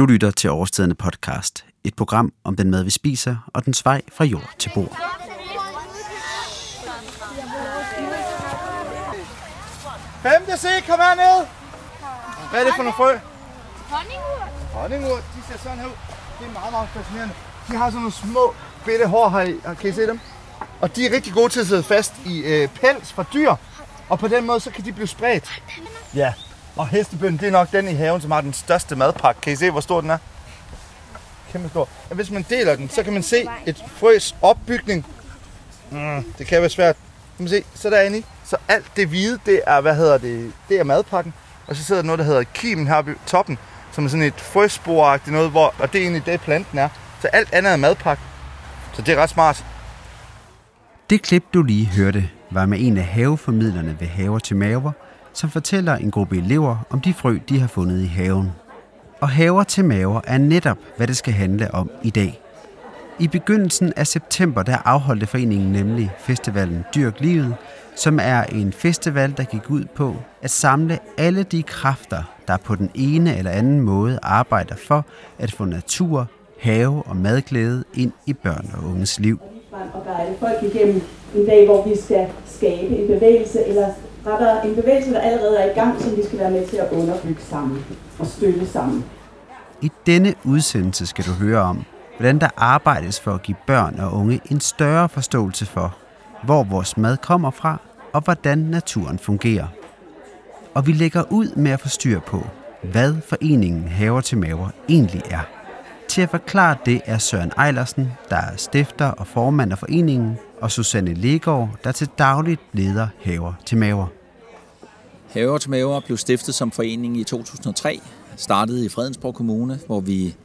Du lytter til Overstedende podcast, et program om den mad, vi spiser, og dens vej fra jord til bord. Femte C, kom her ned. Hvad er det for nogle frø? Honningur. Honningur, de ser sådan her ud. Det er meget, meget fascinerende. De har sådan nogle små bitte hår her i. Kan I se dem? Og de er rigtig gode til at sidde fast i øh, pels fra dyr. Og på den måde, så kan de blive spredt. Ja, og hestebønnen, det er nok den i haven, som har den største madpakke. Kan I se, hvor stor den er? Kæmpe stor. Og hvis man deler den, så kan man se et frøs opbygning. Mm, det kan være svært. Kan man se, så derinde i. Så alt det hvide, det er, hvad hedder det, det er madpakken. Og så sidder der noget, der hedder kimen her på toppen, som er sådan et frøsporagtigt noget, hvor, og det er egentlig det, planten er. Så alt andet er madpakke. Så det er ret smart. Det klip, du lige hørte, var med en af haveformidlerne ved Haver til Maver, som fortæller en gruppe elever om de frø, de har fundet i haven. Og Haver til Maver er netop, hvad det skal handle om i dag. I begyndelsen af september, der afholdte foreningen nemlig festivalen Dyrk Livet, som er en festival, der gik ud på at samle alle de kræfter, der på den ene eller anden måde arbejder for at få natur, have og madglæde ind i børn og unges liv. og guide folk igennem en dag, hvor vi skal skabe en bevægelse, eller retter en bevægelse, der allerede er i gang, som vi skal være med til at underbygge sammen og støtte sammen. I denne udsendelse skal du høre om, hvordan der arbejdes for at give børn og unge en større forståelse for, hvor vores mad kommer fra, og hvordan naturen fungerer. Og vi lægger ud med at få styr på, hvad foreningen Haver til Maver egentlig er. Til at forklare det er Søren Eilersen, der er stifter og formand af foreningen, og Susanne Legaard, der til dagligt leder Haver til Maver. Haver til Maver blev stiftet som forening i 2003, startede i Fredensborg Kommune, hvor vi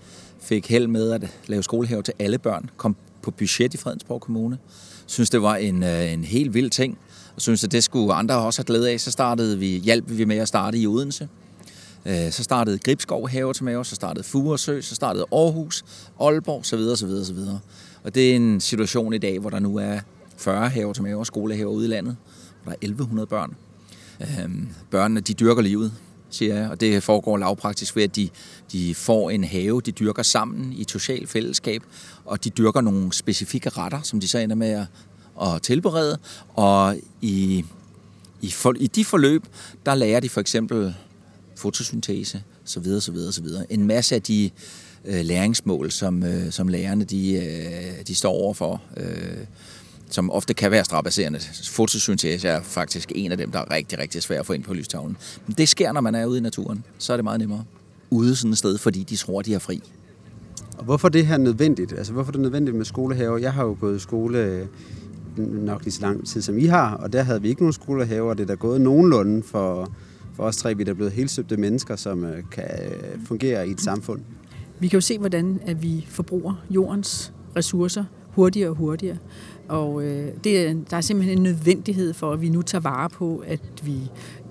fik held med at lave skolehave til alle børn, kom på budget i Fredensborg Kommune. Synes det var en, øh, en helt vild ting, og synes at det skulle andre også have glæde af. Så startede vi, hjalp vi med at starte i Odense. Øh, så startede Gribskov Have til Maver, så startede Furesø, så startede Aarhus, Aalborg, så videre, så videre, så videre. Og det er en situation i dag, hvor der nu er 40 haver til maver, skolehaver ude i landet, hvor der er 1100 børn. Øhm, børnene, de dyrker livet, siger jeg, og det foregår lavpraktisk ved, at de, de får en have, de dyrker sammen i et socialt fællesskab, og de dyrker nogle specifikke retter, som de så ender med at, at tilberede, og i, i, for, i de forløb, der lærer de for eksempel fotosyntese, så videre, så videre, så videre. En masse af de øh, læringsmål, som, øh, som lærerne de, øh, de står overfor, øh, som ofte kan være strapasserende. Fotosyntese er faktisk en af dem, der er rigtig, rigtig svært at få ind på lystavlen. Men det sker, når man er ude i naturen. Så er det meget nemmere. Ude sådan et sted, fordi de tror, de er fri. Og hvorfor det her nødvendigt? Altså, hvorfor er det nødvendigt med skolehaver? Jeg har jo gået i skole øh, nok lige så lang tid, som I har, og der havde vi ikke nogen skolehaver, og det er der gået nogenlunde for, for os tre, vi er der blevet helt søbte mennesker, som øh, kan øh, fungere i et samfund. Vi kan jo se, hvordan at vi forbruger jordens ressourcer hurtigere og hurtigere. Og øh, det, der er simpelthen en nødvendighed for, at vi nu tager vare på, at vi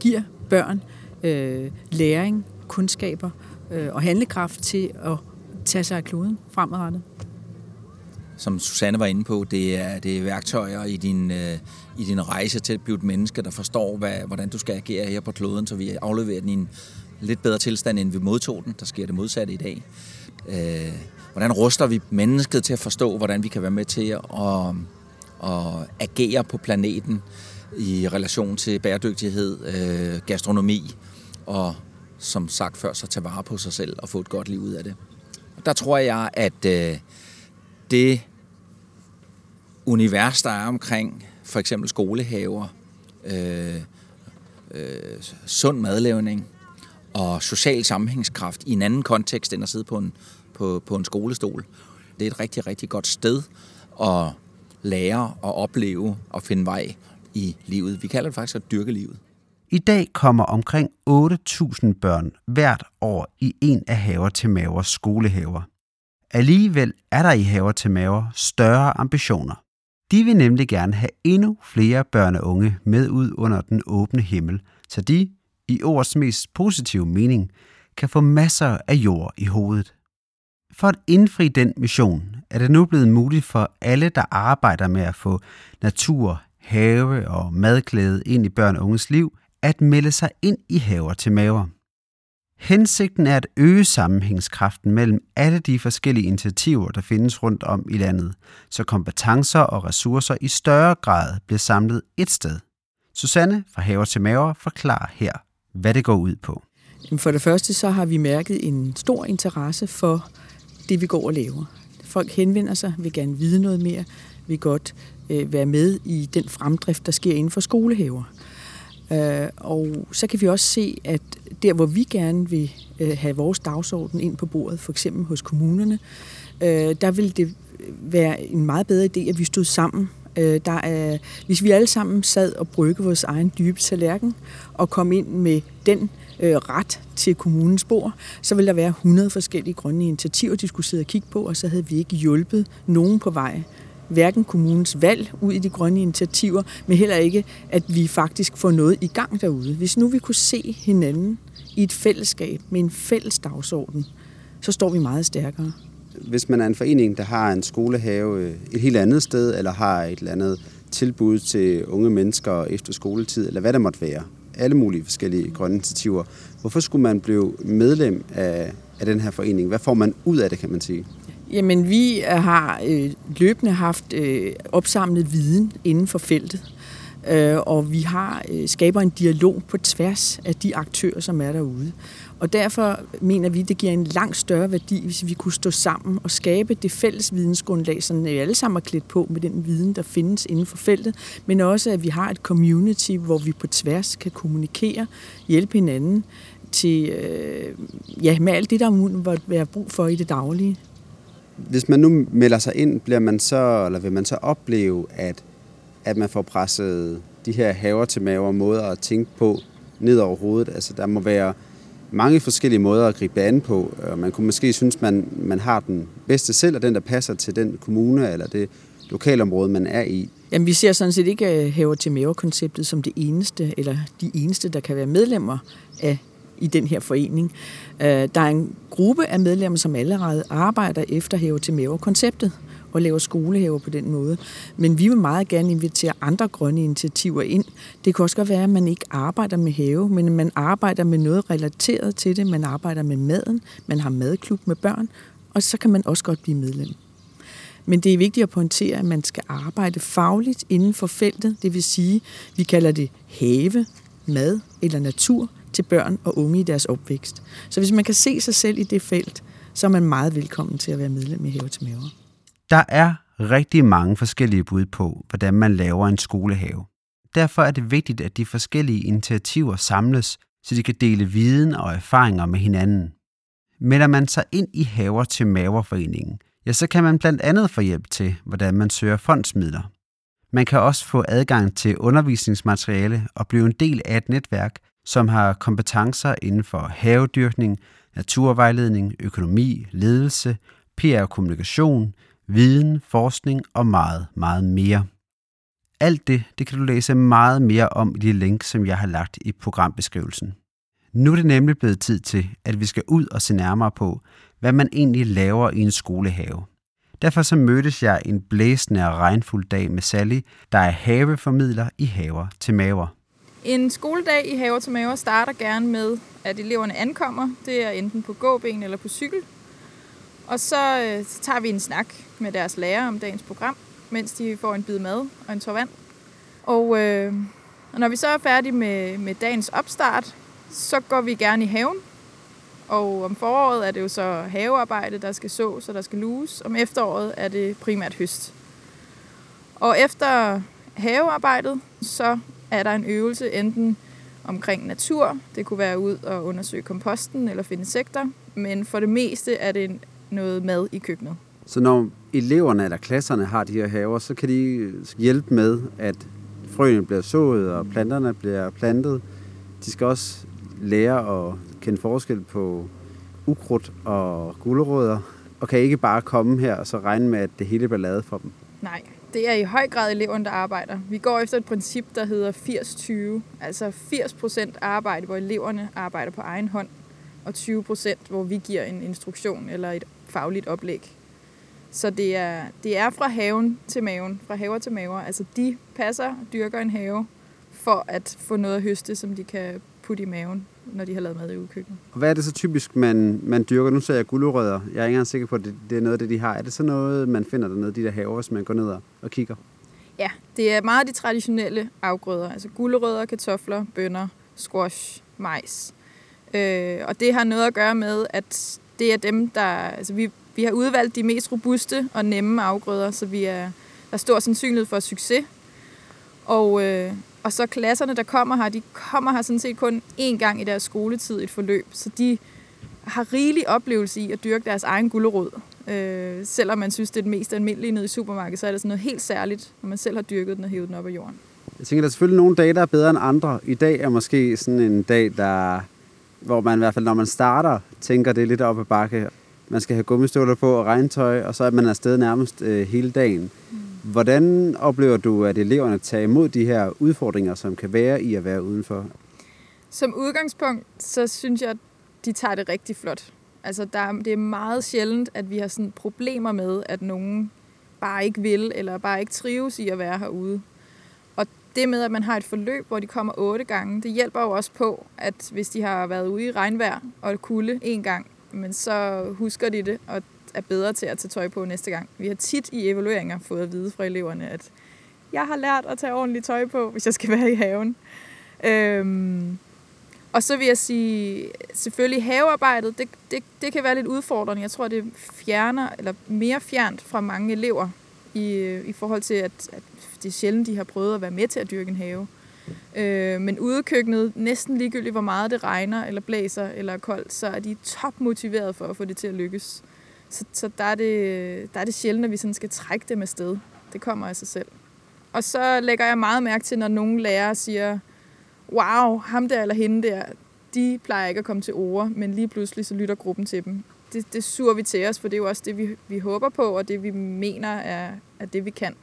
giver børn øh, læring, kundskaber øh, og handlekraft til at tage sig af kloden fremadrettet. Som Susanne var inde på, det er, det er værktøjer i din, øh, i din rejse til at blive et menneske, der forstår, hvad, hvordan du skal agere her på kloden, så vi afleverer den i en lidt bedre tilstand, end vi modtog den. Der sker det modsatte i dag. Øh, hvordan ruster vi mennesket til at forstå, hvordan vi kan være med til at, at agere på planeten i relation til bæredygtighed, øh, gastronomi og som sagt før, så tage vare på sig selv og få et godt liv ud af det. Der tror jeg, at øh, det univers, der er omkring for eksempel skolehaver, øh, øh, sund madlavning og social sammenhængskraft i en anden kontekst end at sidde på en, på, på en skolestol. Det er et rigtig, rigtig godt sted at lære og opleve og finde vej i livet. Vi kalder det faktisk at dyrke livet. I dag kommer omkring 8.000 børn hvert år i en af haver til mavers skolehaver. Alligevel er der i haver til maver større ambitioner. De vil nemlig gerne have endnu flere børn og unge med ud under den åbne himmel, så de, i ordets mest positive mening, kan få masser af jord i hovedet. For at indfri den mission er det nu blevet muligt for alle, der arbejder med at få natur, have og madglæde ind i børn og unges liv, at melde sig ind i haver til maver. Hensigten er at øge sammenhængskraften mellem alle de forskellige initiativer, der findes rundt om i landet, så kompetencer og ressourcer i større grad bliver samlet et sted. Susanne fra Haver til Maver forklarer her, hvad det går ud på. For det første så har vi mærket en stor interesse for det, vi går og laver. Folk henvender sig, vil gerne vide noget mere, vil godt øh, være med i den fremdrift, der sker inden for skolehaver. Øh, og så kan vi også se, at der, hvor vi gerne vil øh, have vores dagsorden ind på bordet, for eksempel hos kommunerne, øh, der vil det være en meget bedre idé, at vi stod sammen. Øh, der er, hvis vi alle sammen sad og brygge vores egen dybe tallerken og kom ind med den øh, ret til kommunens bord, så ville der være 100 forskellige grønne initiativer, de skulle sidde og kigge på, og så havde vi ikke hjulpet nogen på vej hverken kommunens valg ud i de grønne initiativer, men heller ikke, at vi faktisk får noget i gang derude. Hvis nu vi kunne se hinanden i et fællesskab med en fælles dagsorden, så står vi meget stærkere. Hvis man er en forening, der har en skolehave øh, et helt andet sted, eller har et eller andet tilbud til unge mennesker efter skoletid, eller hvad det måtte være, alle mulige forskellige grønne initiativer, hvorfor skulle man blive medlem af, af den her forening? Hvad får man ud af det, kan man sige? Jamen, vi øh, har øh, løbende haft øh, opsamlet viden inden for feltet, øh, og vi har øh, skaber en dialog på tværs af de aktører, som er derude. Og derfor mener vi, det giver en langt større værdi, hvis vi kunne stå sammen og skabe det fælles vidensgrundlag, så vi alle sammen er klædt på med den viden, der findes inden for feltet, men også at vi har et community, hvor vi på tværs kan kommunikere, hjælpe hinanden til, øh, ja, med alt det, der må være brug for i det daglige. Hvis man nu melder sig ind, bliver man så, eller vil man så opleve, at, at man får presset de her haver til maver måder at tænke på ned over hovedet. Altså der må være mange forskellige måder at gribe an på. Og man kunne måske synes, man, man har den bedste selv, og den, der passer til den kommune eller det lokalområde, man er i. Jamen, vi ser sådan set ikke øh, haver til maver-konceptet som det eneste, eller de eneste, der kan være medlemmer af i den her forening. Øh, der er en gruppe af medlemmer, som allerede arbejder efter have til mave-konceptet og laver skolehaver på den måde. Men vi vil meget gerne invitere andre grønne initiativer ind. Det kan også godt være, at man ikke arbejder med have, men man arbejder med noget relateret til det. Man arbejder med maden, man har madklub med børn, og så kan man også godt blive medlem. Men det er vigtigt at pointere, at man skal arbejde fagligt inden for feltet. Det vil sige, vi kalder det have, mad eller natur til børn og unge i deres opvækst. Så hvis man kan se sig selv i det felt, så er man meget velkommen til at være medlem i Have til Maver. Der er rigtig mange forskellige bud på, hvordan man laver en skolehave. Derfor er det vigtigt, at de forskellige initiativer samles, så de kan dele viden og erfaringer med hinanden. Melder man sig ind i Haver til Maverforeningen, ja, så kan man blandt andet få hjælp til, hvordan man søger fondsmidler. Man kan også få adgang til undervisningsmateriale og blive en del af et netværk, som har kompetencer inden for havedyrkning, naturvejledning, økonomi, ledelse, PR og kommunikation, viden, forskning og meget, meget mere. Alt det, det kan du læse meget mere om i de link, som jeg har lagt i programbeskrivelsen. Nu er det nemlig blevet tid til, at vi skal ud og se nærmere på, hvad man egentlig laver i en skolehave. Derfor så mødtes jeg en blæsende og regnfuld dag med Sally, der er haveformidler i Haver til Maver. En skoledag i Haver til Maver starter gerne med, at eleverne ankommer. Det er enten på gåben eller på cykel. Og så, øh, så tager vi en snak med deres lærer om dagens program, mens de får en bid mad og en tår vand. Og, øh, og når vi så er færdige med, med dagens opstart, så går vi gerne i haven. Og om foråret er det jo så havearbejde, der skal sås så der skal luges. Om efteråret er det primært høst. Og efter havearbejdet, så er der en øvelse enten omkring natur, det kunne være ud og undersøge komposten eller finde insekter, men for det meste er det noget mad i køkkenet. Så når eleverne eller klasserne har de her haver, så kan de hjælpe med, at frøene bliver sået og planterne bliver plantet. De skal også lære at kende forskel på ukrudt og gulerødder, og kan ikke bare komme her og så regne med, at det hele bliver lavet for dem. Nej, det er i høj grad eleverne, der arbejder. Vi går efter et princip, der hedder 80-20. Altså 80% arbejde, hvor eleverne arbejder på egen hånd, og 20% hvor vi giver en instruktion eller et fagligt oplæg. Så det er, det er fra haven til maven, fra haver til maver. Altså de passer og dyrker en have for at få noget at høste, som de kan putte i maven når de har lavet mad i udkøkkenet. Og hvad er det så typisk, man, man dyrker? Nu ser jeg gulerødder. Jeg er ikke engang sikker på, at det, det er noget af det, de har. Er det så noget, man finder dernede, de der haver, hvis man går ned og, og kigger? Ja, det er meget de traditionelle afgrøder. Altså gulerødder, kartofler, bønner, squash, majs. Øh, og det har noget at gøre med, at det er dem, der... Altså vi, vi har udvalgt de mest robuste og nemme afgrøder, så vi er, der er stor sandsynlighed for succes. Og, øh, og så klasserne, der kommer her, de kommer her sådan set kun én gang i deres skoletid i et forløb, så de har rigelig oplevelse i at dyrke deres egen gulerod. Øh, selvom man synes, det er det mest almindelige nede i supermarkedet, så er det sådan noget helt særligt, når man selv har dyrket den og hævet den op af jorden. Jeg tænker, der er selvfølgelig nogle dage, der er bedre end andre. I dag er måske sådan en dag, der, hvor man i hvert fald, når man starter, tænker, det er lidt op ad bakke. Man skal have gummistøvler på og regntøj, og så er man afsted nærmest øh, hele dagen. Mm. Hvordan oplever du, at eleverne tager imod de her udfordringer, som kan være i at være udenfor? Som udgangspunkt, så synes jeg, at de tager det rigtig flot. Altså, der, det er meget sjældent, at vi har sådan problemer med, at nogen bare ikke vil, eller bare ikke trives i at være herude. Og det med, at man har et forløb, hvor de kommer otte gange, det hjælper jo også på, at hvis de har været ude i regnvejr og kulde en gang, men så husker de det, og er bedre til at tage tøj på næste gang. Vi har tit i evalueringer fået at vide fra eleverne, at jeg har lært at tage ordentligt tøj på, hvis jeg skal være i haven. Øhm, og så vil jeg sige, selvfølgelig havearbejdet, det, det, det kan være lidt udfordrende. Jeg tror, det fjerner, eller mere fjernt fra mange elever i, i forhold til, at, at det er sjældent, de har prøvet at være med til at dyrke en have. Øh, men ude køkkenet, næsten ligegyldigt hvor meget det regner, eller blæser, eller er koldt, så er de topmotiveret for at få det til at lykkes. Så, så der, er det, der er det sjældent, at vi sådan skal trække dem afsted. Det kommer af sig selv. Og så lægger jeg meget mærke til, når nogle lærere siger, wow, ham der eller hende der, de plejer ikke at komme til ord, men lige pludselig så lytter gruppen til dem. Det, det suger vi til os, for det er jo også det, vi, vi håber på, og det vi mener er, er det, vi kan.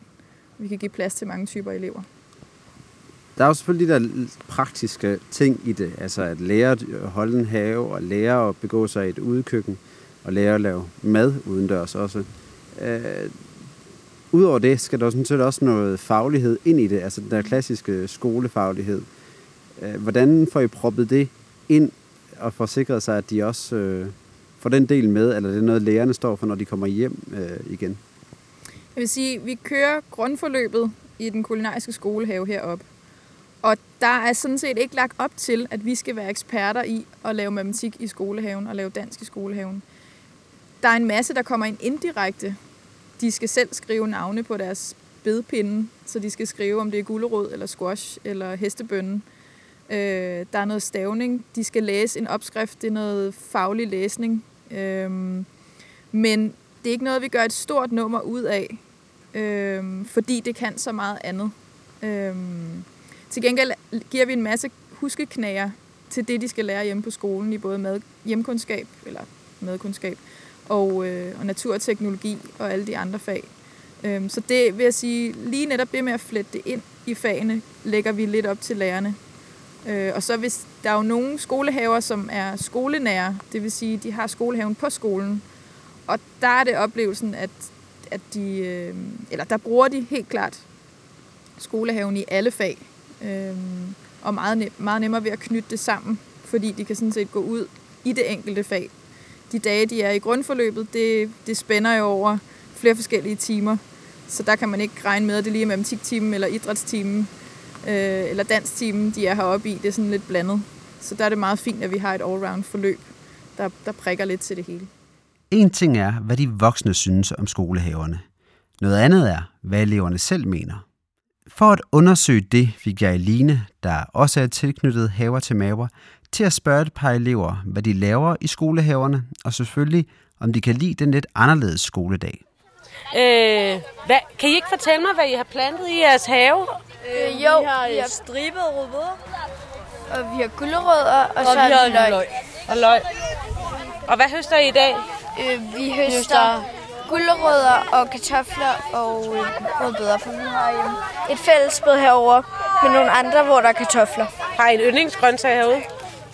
Vi kan give plads til mange typer elever. Der er jo selvfølgelig de der praktiske ting i det, altså at lære at holde en have, og lære at begå sig i et udkøkken og lære at lave mad udendørs også. Øh, Udover det skal der sådan set også noget faglighed ind i det, altså den der klassiske skolefaglighed. Øh, hvordan får I proppet det ind og får sikret sig, at de også øh, får den del med, eller det er noget, lærerne står for, når de kommer hjem øh, igen? Jeg vil sige, vi kører grundforløbet i den kulinariske skolehave heroppe. Og der er sådan set ikke lagt op til, at vi skal være eksperter i at lave matematik i skolehaven og lave dansk i skolehaven. Der er en masse, der kommer ind indirekte. De skal selv skrive navne på deres bedpinde, så de skal skrive, om det er gulerod eller squash eller hestebønne. Øh, der er noget stavning. De skal læse en opskrift. Det er noget faglig læsning. Øh, men det er ikke noget, vi gør et stort nummer ud af, øh, fordi det kan så meget andet. Øh, til gengæld giver vi en masse huskeknager til det, de skal lære hjemme på skolen i både mad, hjemkundskab eller madkundskab og, øh, og naturteknologi og alle de andre fag. Øhm, så det vil jeg sige, lige netop det med at flette det ind i fagene, lægger vi lidt op til lærerne. Øh, og så hvis der er jo nogle skolehaver, som er skolenære, det vil sige, de har skolehaven på skolen, og der er det oplevelsen, at, at de, øh, eller der bruger de helt klart skolehaven i alle fag, øh, og meget, nem, meget nemmere ved at knytte det sammen, fordi de kan sådan set gå ud i det enkelte fag. De dage, de er i grundforløbet, det, det spænder jo over flere forskellige timer, så der kan man ikke regne med, at det lige er matematiktimen eller idrætstimen øh, eller danstimen, de er heroppe i. Det er sådan lidt blandet. Så der er det meget fint, at vi har et all-round forløb, der, der prikker lidt til det hele. En ting er, hvad de voksne synes om skolehaverne. Noget andet er, hvad eleverne selv mener. For at undersøge det, fik jeg Eline, der også er tilknyttet haver til maver, til at spørge et par elever, hvad de laver i skolehaverne, og selvfølgelig, om de kan lide den lidt anderledes skoledag. Øh, hvad, kan I ikke fortælle mig, hvad I har plantet i jeres have? Øh, jo, vi har, vi har stribet rødbeder, og vi har gulerødder, og, og så vi har løg. løg. Og løg. Og hvad høster I i dag? Øh, vi høster gulerødder og kartofler og øh, rødbeder, for vi har øh, et fællesbed herover med nogle andre, hvor der er kartofler. Har I en yndlingsgrøntsag herude?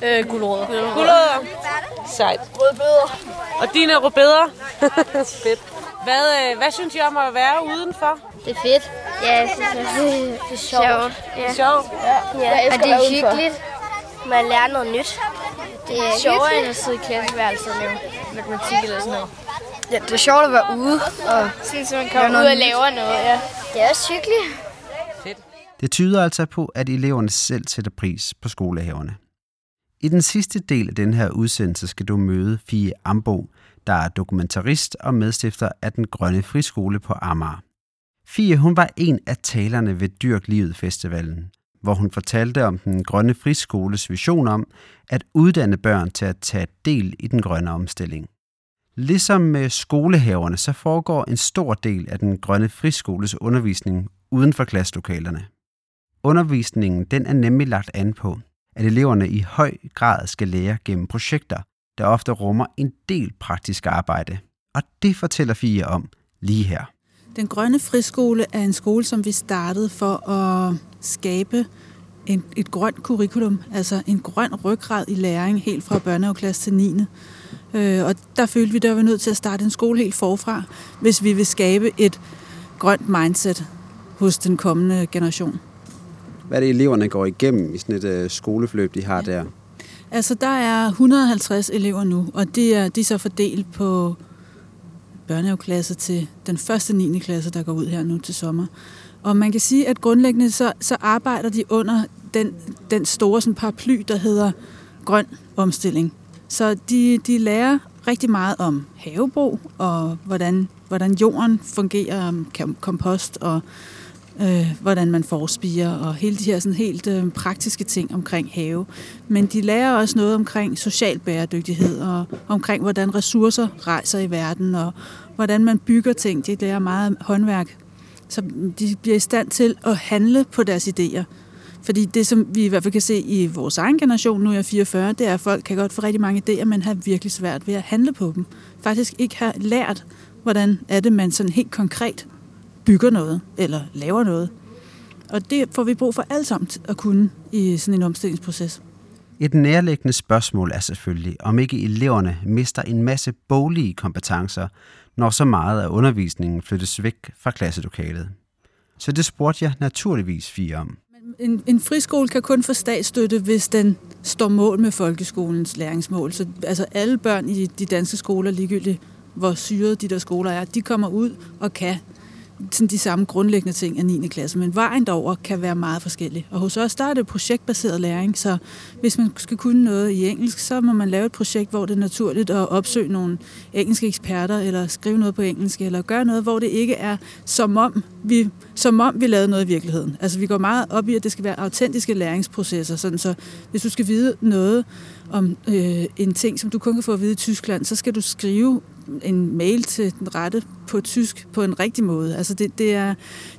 Øh, gulerødder. Gulerødder. Sejt. Rødbeder. Og dine rødbeder? Fedt. Hvad, øh, hvad synes I om at være udenfor? Det er fedt. Ja, jeg synes, det er, det er sjovt. Sjovt. Ja. Ja. Ja. ja. Og det er hyggeligt. Man lærer noget nyt. Det er sjovere end at sidde i klasseværelset og lave matematik eller sådan noget. Ja, det er sjovt at være ude. Og Synes, man kommer ud og laver noget, ja. Det er også hyggeligt. Det tyder altså på, at eleverne selv sætter pris på skolehaverne. I den sidste del af den her udsendelse skal du møde Fie Ambo, der er dokumentarist og medstifter af den Grønne Friskole på Amager. Fie hun var en af talerne ved Dyrk Livet Festivalen, hvor hun fortalte om den Grønne Friskoles vision om at uddanne børn til at tage del i den grønne omstilling. Ligesom med skolehaverne, så foregår en stor del af den Grønne Friskoles undervisning uden for klasselokalerne. Undervisningen den er nemlig lagt an på, at eleverne i høj grad skal lære gennem projekter, der ofte rummer en del praktisk arbejde. Og det fortæller Fie om lige her. Den Grønne Friskole er en skole, som vi startede for at skabe en, et grønt curriculum, altså en grøn ryggrad i læring helt fra børnehaveklasse til 9. Øh, og der følte vi, at vi nødt til at starte en skole helt forfra, hvis vi vil skabe et grønt mindset hos den kommende generation. Hvad er det, eleverne går igennem i sådan et øh, skoleforløb, de har der? Altså, der er 150 elever nu, og de er, de er så fordelt på børnehaveklasse til den første 9. klasse, der går ud her nu til sommer. Og man kan sige, at grundlæggende så, så arbejder de under den, den store sådan paraply, der hedder grøn omstilling. Så de, de lærer rigtig meget om havebrug og hvordan, hvordan jorden fungerer, om kompost og øh, hvordan man forspiger og hele de her sådan helt øh, praktiske ting omkring have. Men de lærer også noget omkring social bæredygtighed og omkring, hvordan ressourcer rejser i verden og hvordan man bygger ting. De lærer meget håndværk. Så de bliver i stand til at handle på deres idéer. Fordi det, som vi i hvert fald kan se i vores egen generation, nu er jeg 44, det er, at folk kan godt få rigtig mange idéer, men har virkelig svært ved at handle på dem. Faktisk ikke har lært, hvordan er det, man sådan helt konkret bygger noget, eller laver noget. Og det får vi brug for alt sammen at kunne i sådan en omstillingsproces. Et nærliggende spørgsmål er selvfølgelig, om ikke eleverne mister en masse boglige kompetencer, når så meget af undervisningen flyttes væk fra klasselokalet. Så det spurgte jeg naturligvis fire om. En, en friskole kan kun få statsstøtte, hvis den står mål med folkeskolens læringsmål. Så altså alle børn i de danske skoler, ligegyldigt hvor syrede de der skoler er, de kommer ud og kan sådan de samme grundlæggende ting af 9. klasse, men vejen derover kan være meget forskellig. Og hos os, der er det projektbaseret læring, så hvis man skal kunne noget i engelsk, så må man lave et projekt, hvor det er naturligt at opsøge nogle engelske eksperter, eller skrive noget på engelsk, eller gøre noget, hvor det ikke er som om vi, som om vi lavede noget i virkeligheden. Altså vi går meget op i, at det skal være autentiske læringsprocesser, sådan så hvis du skal vide noget om øh, en ting, som du kun kan få at vide i Tyskland, så skal du skrive en mail til den rette på tysk på en rigtig måde. Altså det, det, er,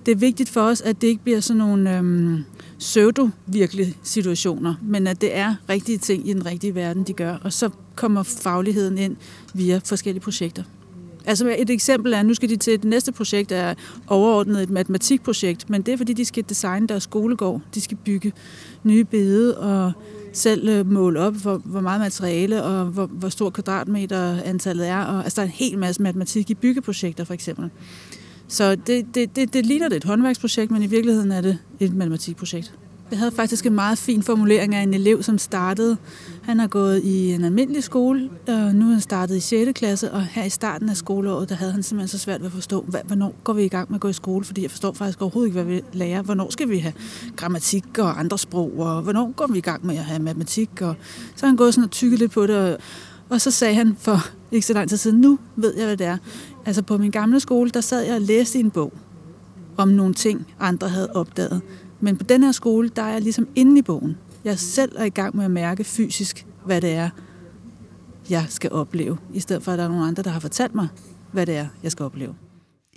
det er vigtigt for os, at det ikke bliver sådan nogle øhm, pseudo-virkelige situationer, men at det er rigtige ting i den rigtige verden, de gør. Og så kommer fagligheden ind via forskellige projekter. Altså et eksempel er, nu skal de til det næste projekt, er overordnet et matematikprojekt, men det er fordi, de skal designe deres skolegård. De skal bygge nye bede og selv øh, måle op, hvor, hvor meget materiale og hvor, hvor stor kvadratmeter antallet er. Og, altså, der er en hel masse matematik i byggeprojekter, for eksempel. Så det, det, det, det ligner det et håndværksprojekt, men i virkeligheden er det et matematikprojekt. Jeg havde faktisk en meget fin formulering af en elev, som startede. Han har gået i en almindelig skole, og nu er han startet i 6. klasse, og her i starten af skoleåret, der havde han simpelthen så svært ved at forstå, hvornår går vi i gang med at gå i skole, fordi jeg forstår faktisk overhovedet ikke, hvad vi lærer. Hvornår skal vi have grammatik og andre sprog, og hvornår går vi i gang med at have matematik? Og så har han gået sådan og tykket lidt på det, og så sagde han for ikke så lang tid siden, nu ved jeg, hvad det er. Altså på min gamle skole, der sad jeg og læste i en bog om nogle ting, andre havde opdaget. Men på den her skole, der er jeg ligesom inde i bogen. Jeg selv er i gang med at mærke fysisk, hvad det er, jeg skal opleve, i stedet for at der er nogen andre, der har fortalt mig, hvad det er, jeg skal opleve.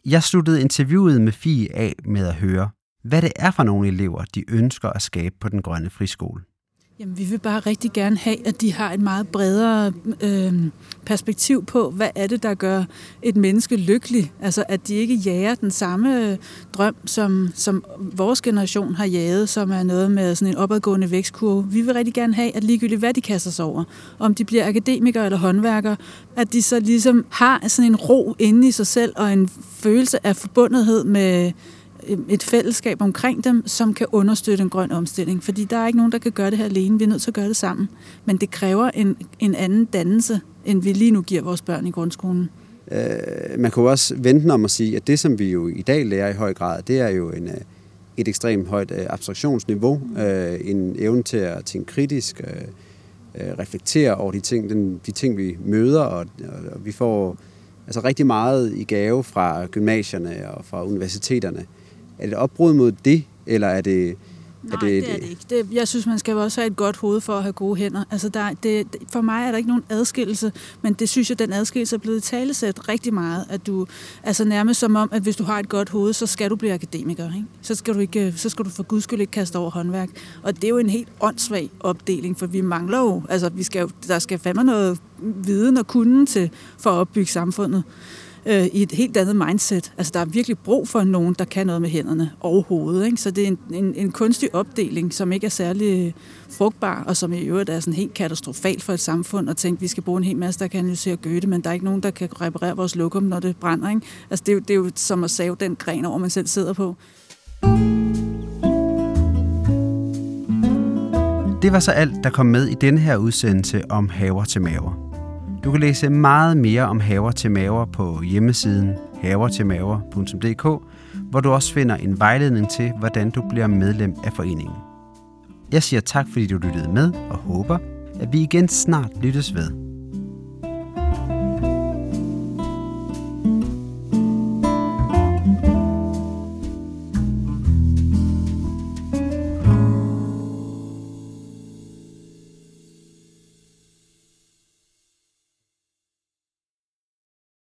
Jeg sluttede interviewet med Fie af med at høre, hvad det er for nogle elever, de ønsker at skabe på den grønne friskole. Jamen, vi vil bare rigtig gerne have, at de har et meget bredere øh, perspektiv på, hvad er det, der gør et menneske lykkelig. Altså, at de ikke jager den samme drøm, som, som vores generation har jaget, som er noget med sådan en opadgående vækstkurve. Vi vil rigtig gerne have, at ligegyldigt hvad de kaster sig over, om de bliver akademikere eller håndværkere, at de så ligesom har sådan en ro inde i sig selv og en følelse af forbundethed med Øh, et fællesskab omkring dem, som kan understøtte en grøn omstilling. Fordi der er ikke nogen, der kan gøre det her alene. Vi er nødt til at gøre det sammen. Men det kræver en, en anden dannelse, end vi lige nu giver vores børn i grundskolen. Øh, man kan også vente om at sige, at det, som vi jo i dag lærer i høj grad, det er jo en, øh, et ekstremt højt abstraktionsniveau, abstraktionsniveau, øh, en evne til at tænke kritisk, øh, øh, reflektere over de ting, den, de ting, vi møder, og, og vi får altså rigtig meget i gave fra gymnasierne og fra universiteterne. Er det et opbrud mod det, eller er det Nej, det, det er det ikke. Det, jeg synes, man skal også have et godt hoved for at have gode hænder. Altså, der, det, for mig er der ikke nogen adskillelse, men det synes jeg, den adskillelse er blevet talesat rigtig meget. At du, altså nærmest som om, at hvis du har et godt hoved, så skal du blive akademiker. Ikke? Så, skal du ikke, så skal du for guds skyld ikke kaste over håndværk. Og det er jo en helt åndssvag opdeling, for vi mangler jo, altså vi skal, der skal fandme noget viden og kunden til for at opbygge samfundet øh, i et helt andet mindset. Altså, der er virkelig brug for nogen, der kan noget med hænderne og hovedet. Ikke? Så det er en, en, en kunstig opdeling, som ikke er særlig øh, frugtbar, og som i øvrigt er sådan helt katastrofal for et samfund, at tænke, at vi skal bruge en hel masse, der kan analysere Goethe, men der er ikke nogen, der kan reparere vores lokum, når det brænder. Ikke? Altså, det, er jo, det er jo som at save den gren over, man selv sidder på. Det var så alt, der kom med i denne her udsendelse om haver til maver. Du kan læse meget mere om haver til maver på hjemmesiden havertilmaver.dk, hvor du også finder en vejledning til, hvordan du bliver medlem af foreningen. Jeg siger tak, fordi du lyttede med, og håber, at vi igen snart lyttes ved.